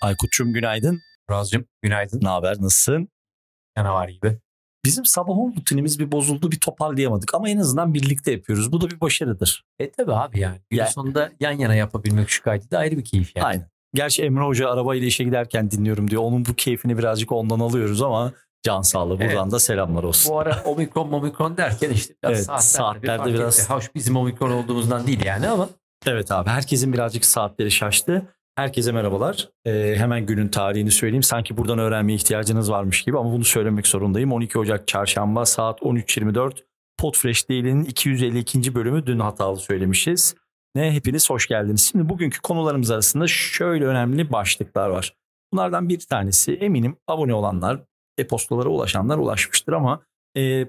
Aykut'cum günaydın. Murazcığım günaydın. Ne haber? Nasılsın? Canavar gibi. Bizim sabah rutinimiz bir bozuldu, bir toparlayamadık ama en azından birlikte yapıyoruz. Bu da bir başarıdır. E tabi abi yani. Günün Yani- sonunda yan yana yapabilmek şu kaydı da ayrı bir keyif yani. Aynen. Gerçi Emre Hoca arabayla işe giderken dinliyorum diyor. Onun bu keyfini birazcık ondan alıyoruz ama can sağlığı. Buradan Evet. da selamlar olsun. Bu ara omikron omikron derken işte biraz Evet, saatlerde, saatlerde bir biraz- etti. Hoş bizim omikron olduğumuzdan değil yani ama Evet abi herkesin birazcık saatleri şaştı. Herkese merhabalar. Ee, hemen günün tarihini söyleyeyim. Sanki buradan öğrenmeye ihtiyacınız varmış gibi ama bunu söylemek zorundayım. 12 Ocak Çarşamba saat 13.24 Podfresh Daily'nin 252. bölümü dün hatalı söylemişiz. Ne hepiniz hoş geldiniz. Şimdi bugünkü konularımız arasında şöyle önemli başlıklar var. Bunlardan bir tanesi eminim abone olanlar, e-postalara ulaşanlar ulaşmıştır ama e,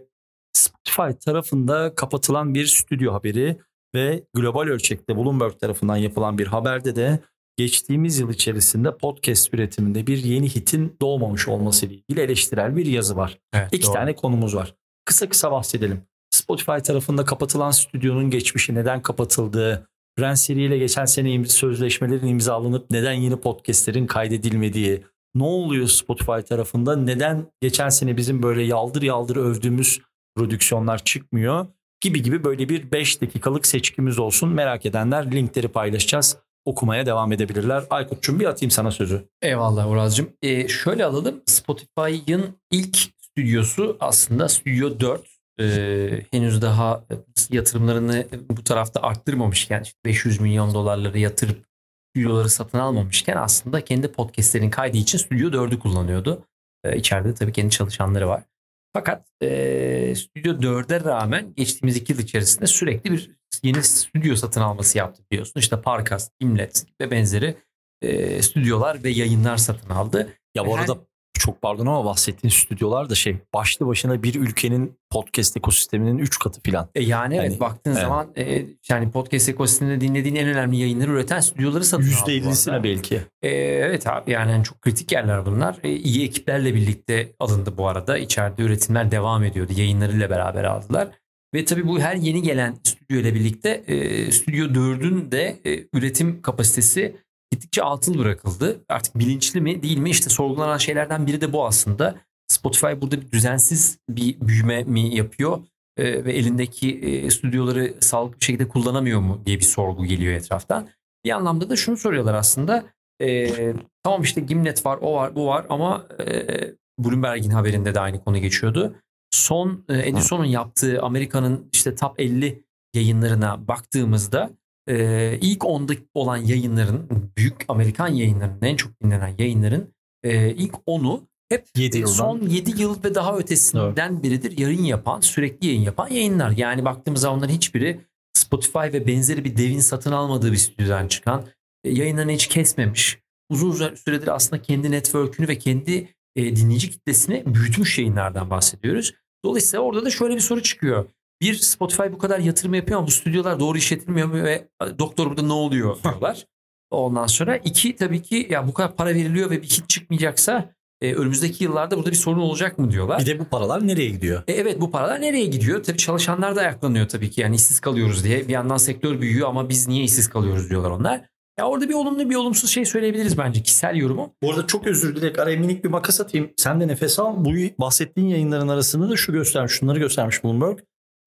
Spotify tarafında kapatılan bir stüdyo haberi ve global ölçekte Bloomberg tarafından yapılan bir haberde de geçtiğimiz yıl içerisinde podcast üretiminde bir yeni hitin doğmamış olması ile ilgili eleştirel bir yazı var. evet, İki doğru. tane konumuz var. Kısa kısa bahsedelim. Spotify tarafında kapatılan stüdyonun geçmişi neden kapatıldığı, Brand Seri ile geçen sene sözleşmelerin imzalanıp neden yeni podcastlerin kaydedilmediği, ne oluyor Spotify tarafında, neden geçen sene bizim böyle yaldır yaldır övdüğümüz prodüksiyonlar çıkmıyor gibi gibi böyle bir 5 dakikalık seçkimiz olsun. Merak edenler linkleri paylaşacağız. Okumaya devam edebilirler. Aykut'cum bir atayım sana sözü. Eyvallah Uraz'cığım. E, şöyle alalım. Spotify'ın ilk stüdyosu aslında Studio 4. E, henüz daha yatırımlarını bu tarafta arttırmamışken işte 500 milyon dolarları yatırıp stüdyoları satın almamışken aslında kendi podcastlerin kaydı için Studio 4'ü kullanıyordu. E, içeride tabii kendi çalışanları var. Fakat e, Studio 4'e rağmen geçtiğimiz iki yıl içerisinde sürekli bir yeni stüdyo satın alması yaptı biliyorsun. İşte Parcast, Gimlet ve benzeri e, stüdyolar ve yayınlar satın aldı. Ya bu arada çok pardon ama bahsettiğin stüdyolar da şey başlı başına bir ülkenin podcast ekosisteminin 3 katı filan. E yani evet Hani, baktığın evet. zaman e, yani podcast ekosisteminde dinlediğin en önemli yayınları üreten stüdyoları satın aldı. bu %50'sine arada. belki. E, evet abi yani hani çok kritik yerler bunlar. E, iyi ekiplerle birlikte alındı bu arada. İçeride üretimler devam ediyordu. Yayınlarıyla beraber aldılar. Ve tabii bu her yeni gelen stüdyo ile birlikte e, Stüdyo 4'ün de e, üretim kapasitesi gittikçe atıl bırakıldı. Artık bilinçli mi değil mi işte sorgulanan şeylerden biri de bu aslında. Spotify burada bir düzensiz bir büyüme mi yapıyor e, ve elindeki e, stüdyoları sağlıklı bir şekilde kullanamıyor mu diye bir sorgu geliyor etraftan. Bir anlamda da şunu soruyorlar aslında. E, tamam işte Gimlet var, o var, bu var ama e, Bloomberg'in haberinde de aynı konu geçiyordu. Son e, Edison'un yaptığı Amerika'nın işte top 50 yayınlarına baktığımızda e, ilk 10'da olan yayınların büyük Amerikan yayınlarının en çok dinlenen yayınların e, ilk 10'u hep 7 e, yıldan. son 7 yıl ve daha ötesinden biridir yayın yapan, sürekli yayın yapan yayınlar. Yani baktığımız zaman onların hiçbiri Spotify ve benzeri bir devin satın almadığı bir stüdyodan çıkan, e, yayınlarını hiç kesmemiş. Uzun süre- süredir aslında kendi network'ünü ve kendi e, dinleyici kitlesini büyütmüş yayınlardan bahsediyoruz. Dolayısıyla orada da şöyle bir soru çıkıyor. Bir Spotify bu kadar yatırım yapıyor ama bu stüdyolar doğru işletilmiyor mu ve doktor burada ne oluyor diyorlar. Ondan sonra iki tabii ki ya bu kadar para veriliyor ve bir hit çıkmayacaksa e, önümüzdeki yıllarda burada bir sorun olacak mı diyorlar. Bir de bu paralar nereye gidiyor? E, evet bu paralar nereye gidiyor? Tabii çalışanlar da ayaklanıyor tabii ki. Yani işsiz kalıyoruz diye. Bir yandan sektör büyüyor ama biz niye işsiz kalıyoruz diyorlar onlar. Ya orada bir olumlu bir olumsuz şey söyleyebiliriz bence kişisel yorumu. Bu arada çok özür dileyerek araya minik bir makas atayım. Sen de nefes al. Bu bahsettiğin yayınların arasında da şu göstermiş, şunları göstermiş Bloomberg.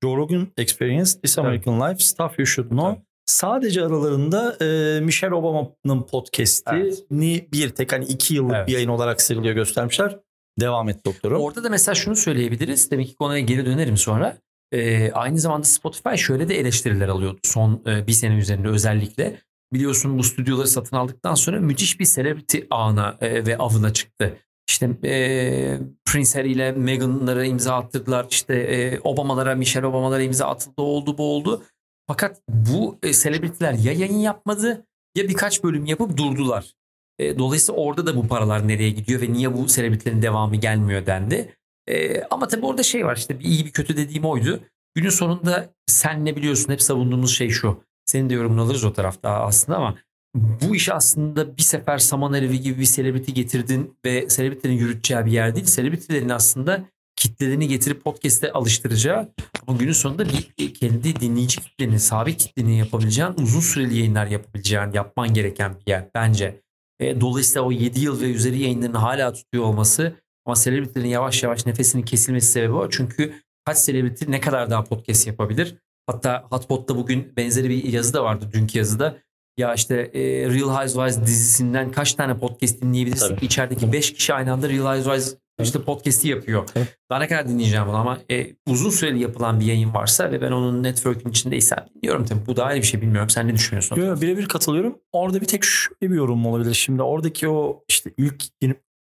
Joe Rogan Experience, This American Life, Stuff You Should Know. Tabii. Sadece aralarında e, Michelle Obama'nın podcast'ini bir tek hani iki yıllık Evet. bir yayın olarak sıralıyor göstermişler. Devam et doktorum. Orada da mesela şunu söyleyebiliriz. Demek ki konuya geri dönerim sonra. Ee, aynı zamanda Spotify şöyle de eleştiriler alıyordu son e, bir sene üzerinde özellikle. Biliyorsun bu stüdyoları satın aldıktan sonra müthiş bir celebrity ağına e, ve avına çıktı. İşte e, Prince Harry ile Meghan'lara imza attırdılar. İşte e, Obamalara, Michelle Obamalara imza atıldı, oldu bu oldu. Fakat bu e, celebrity'ler ya yayın yapmadı ya birkaç bölüm yapıp durdular. E, dolayısıyla orada da bu paralar nereye gidiyor ve niye bu selebritlerin devamı gelmiyor dendi. E, ama tabii orada şey var işte bir iyi bir kötü dediğim oydu. Günün sonunda sen ne biliyorsun hep savunduğumuz şey şu. Senin de yorumunu alırız o tarafta aslında ama bu iş aslında bir sefer Saman Alevi gibi bir selebriti getirdin ve selebritlerin yürüteceği bir yer değil. Selebritlerin aslında kitlelerini getirip podcast'e alıştıracağı ama günün sonunda bir kendi dinleyici kitlenin, sabit kitlenin yapabileceğin uzun süreli yayınlar yapabileceğin, yapman gereken bir yer bence. E, dolayısıyla o 7 yıl ve üzeri yayınlarını hala tutuyor olması ama selebritilerin yavaş yavaş nefesinin kesilmesi sebebi o. Çünkü kaç selebriti ne kadar daha podcast yapabilir? Hatta Hotpot'ta bugün benzeri bir yazı da vardı dünkü yazıda. Ya işte e, Real Housewives dizisinden kaç tane podcast dinleyebilirsin? Tabii. İçerideki 5 kişi aynı anda Real Housewives işte podcast'i yapıyor. Tabii. Daha ne kadar dinleyeceğim bunu ama e, uzun süreli yapılan bir yayın varsa ve ben onun network'ün içindeysem dinliyorum tabii. Bu da ayrı bir şey bilmiyorum. Sen ne düşünüyorsun? Yo, yo, birebir katılıyorum. Orada bir tek şöyle bir yorum olabilir. Şimdi oradaki o işte ilk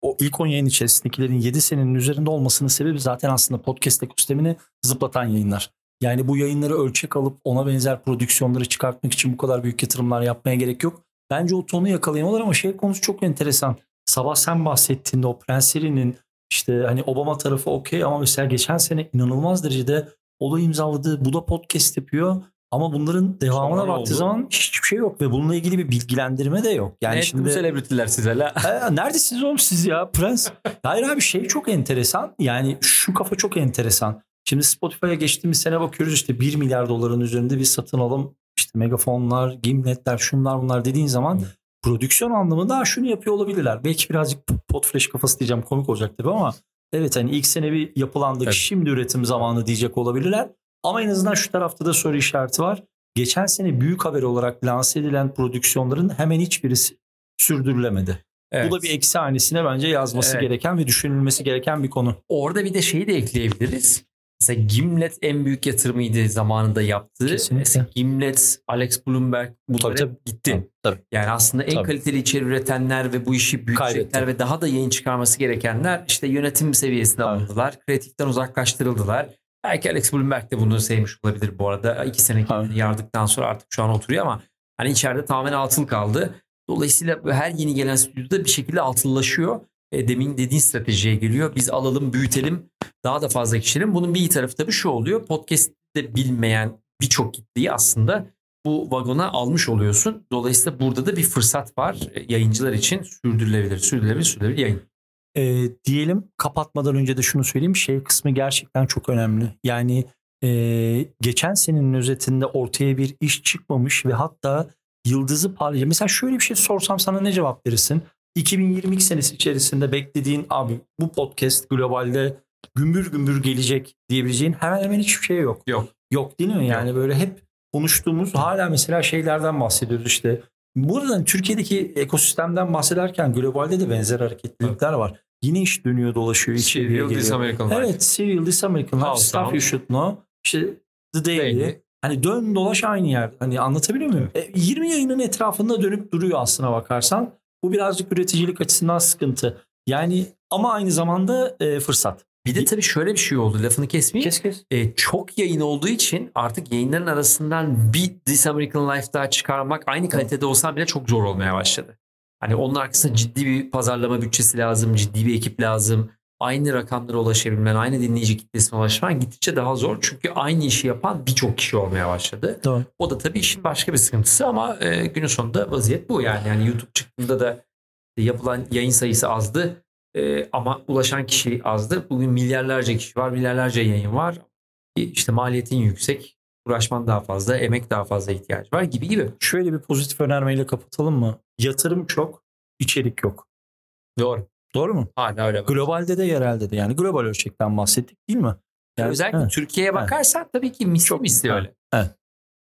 o ilk 10 yayın içerisindekilerin 7 senenin üzerinde olmasının sebebi zaten aslında podcast ekosistemini zıplatan yayınlar. Yani bu yayınları ölçek alıp ona benzer prodüksiyonları çıkartmak için bu kadar büyük yatırımlar yapmaya gerek yok. Bence o tonu yakalayamalar ama şey konusu çok enteresan. Sabah sen bahsettiğinde o Prenseri'nin işte hani Obama tarafı okey ama mesela geçen sene inanılmaz derecede o da imzaladı. Bu da podcast yapıyor. Ama bunların devamına Sonra ne baktığı oldu? zaman hiçbir şey yok ve bununla ilgili bir bilgilendirme de yok. Yani Yani şimdi selebritiler size la. Ee, neredesiniz oğlum siz ya Prens? Hayır abi şey çok enteresan. Yani şu kafa çok enteresan. Şimdi Spotify'a geçtiğimiz sene bakıyoruz işte 1 milyar doların üzerinde bir satın alım. işte megafonlar, gimletler, şunlar bunlar dediğin zaman Hı. prodüksiyon anlamında "Ha, şunu yapıyor olabilirler. Belki birazcık potfresh kafası diyeceğim komik olacak tabii ama evet hani ilk sene bir yapılandık Evet. şimdi üretim zamanı diyecek olabilirler. Ama en azından şu tarafta da soru işareti var. Geçen sene büyük haber olarak lanse edilen prodüksiyonların hemen hiçbirisi sürdürülemedi. Evet. Bu da bir eksi hanesine bence yazması Evet. gereken ve düşünülmesi gereken bir konu. Orada bir de şeyi de ekleyebiliriz. Mesela Gimlet en büyük yatırımıydı zamanında yaptığı. Kesinlikle. Mesela Gimlet, Alex Bloomberg bunlar Tabii, hep tabii. gitti. Tabii. Yani aslında en Tabii. kaliteli içeri üretenler ve bu işi büyütecekler ve daha da yayın çıkarması gerekenler işte yönetim seviyesinde Tabii. alındılar. Kreatiften uzaklaştırıldılar. Belki Alex Bloomberg de bunu sevmiş olabilir bu arada. İki sene yardıktan sonra artık şu an oturuyor ama hani içeride tamamen atıl kaldı. Dolayısıyla her yeni gelen stüdyoda bir şekilde atıllaşıyor. E, demin dediğin stratejiye geliyor. Biz alalım, büyütelim, daha da fazla kişilerin. Bunun bir iyi tarafı tabii şu oluyor. Podcast'te bilmeyen birçok kitleyi aslında bu vagona almış oluyorsun. Dolayısıyla burada da bir fırsat var e, yayıncılar için sürdürülebilir, sürdürülebilir, sürdürülebilir yayın. Ee, diyelim kapatmadan önce de şunu söyleyeyim. Şey kısmı gerçekten çok önemli. Yani e, geçen senenin özetinde ortaya bir iş çıkmamış ve hatta yıldızı parlayacak. Mesela şöyle bir şey sorsam sana ne cevap verirsin? 2022 senesi içerisinde beklediğin abi bu podcast globalde gümbür gümbür gelecek diyebileceğin hemen hemen hiçbir şey yok. Yok. Yok değil mi? Yani böyle hep konuştuğumuz hala mesela şeylerden bahsediyoruz işte. Buradan Türkiye'deki ekosistemden bahsederken globalde de benzer hareketlilikler var. Yine iş dönüyor dolaşıyor Serial This. American Life. Evet Serial This American Life, Stuff. You Should Know, işte The Daily. Daily. Hani dön dolaş aynı yer. Hani anlatabiliyor muyum? E, 20 yayının etrafında dönüp duruyor aslına bakarsan. Bu birazcık üreticilik açısından sıkıntı. Yani ama aynı zamanda e, fırsat. Bir de tabii şöyle bir şey oldu. Lafını kesmeyeyim. Kes kes. E, çok yayın olduğu için artık yayınların arasından bir This American Life daha çıkarmak aynı kalitede olsa bile çok zor olmaya başladı. Hani onun arkasında ciddi bir pazarlama bütçesi lazım, ciddi bir ekip lazım. Aynı rakamlara ulaşabilmen, aynı dinleyici kitlesine ulaşman gittikçe daha zor. Çünkü aynı işi yapan birçok kişi olmaya başladı. Doğru. O da tabii işin başka bir sıkıntısı ama e, günün sonunda vaziyet bu yani. Yani YouTube çıktığında da yapılan yayın sayısı azdı E, ama ulaşan kişi azdı. Bugün milyarlarca kişi var, milyarlarca yayın var. İşte maliyetin yüksek, uğraşman daha fazla, emek daha fazla ihtiyacı var gibi gibi. Şöyle bir pozitif önermeyle kapatalım mı? Yatırım çok, içerik yok. Doğru. Doğru mu? Hala öyle. Globalde de yerelde de yani global ölçekten bahsettik değil mi? Yani- Özellikle evet. Türkiye'ye bakarsan tabii ki misli Çok- misli öyle.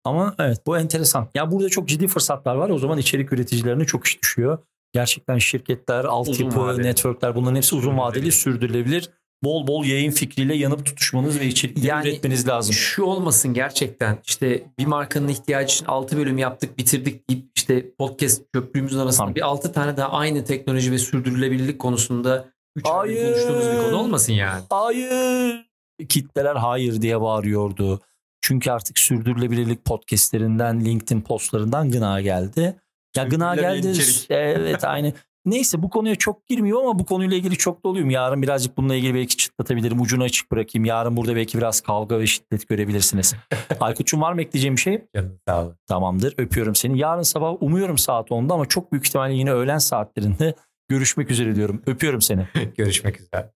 Ama evet bu enteresan. Ya burada çok ciddi fırsatlar var. O zaman içerik üreticilerine çok iş düşüyor. Gerçekten şirketler, altyapı, networkler bunların hepsi uzun vadeli sürdürülebilir. Bol bol yayın fikriyle yanıp tutuşmanız ve içerikleri Yani üretmeniz lazım. Şu olmasın gerçekten işte bir markanın ihtiyacı için 6 bölüm yaptık bitirdik deyip işte podcast çöplüğümüzün arasında Tamam. bir 6 tane daha aynı teknoloji ve sürdürülebilirlik konusunda 3 Hayır. konuştuğumuz bir konu olmasın yani. Hayır. Kitleler hayır diye bağırıyordu. Çünkü artık sürdürülebilirlik podcastlerinden, LinkedIn postlarından gına geldi. Ya gına geldi. Evet aynı. Neyse bu konuya çok girmiyor ama bu konuyla ilgili çok doluyum. Yarın birazcık bununla ilgili belki çıtlatabilirim. Ucunu açık bırakayım. Yarın burada belki biraz kavga ve şiddet görebilirsiniz. Aykut'cum var mı ekleyeceğim bir şey? Canım sağ. Tamamdır. Öpüyorum seni. Yarın sabah umuyorum saat 10'da ama çok büyük ihtimalle yine öğlen saatlerinde görüşmek üzere diyorum. Öpüyorum seni. Görüşmek üzere.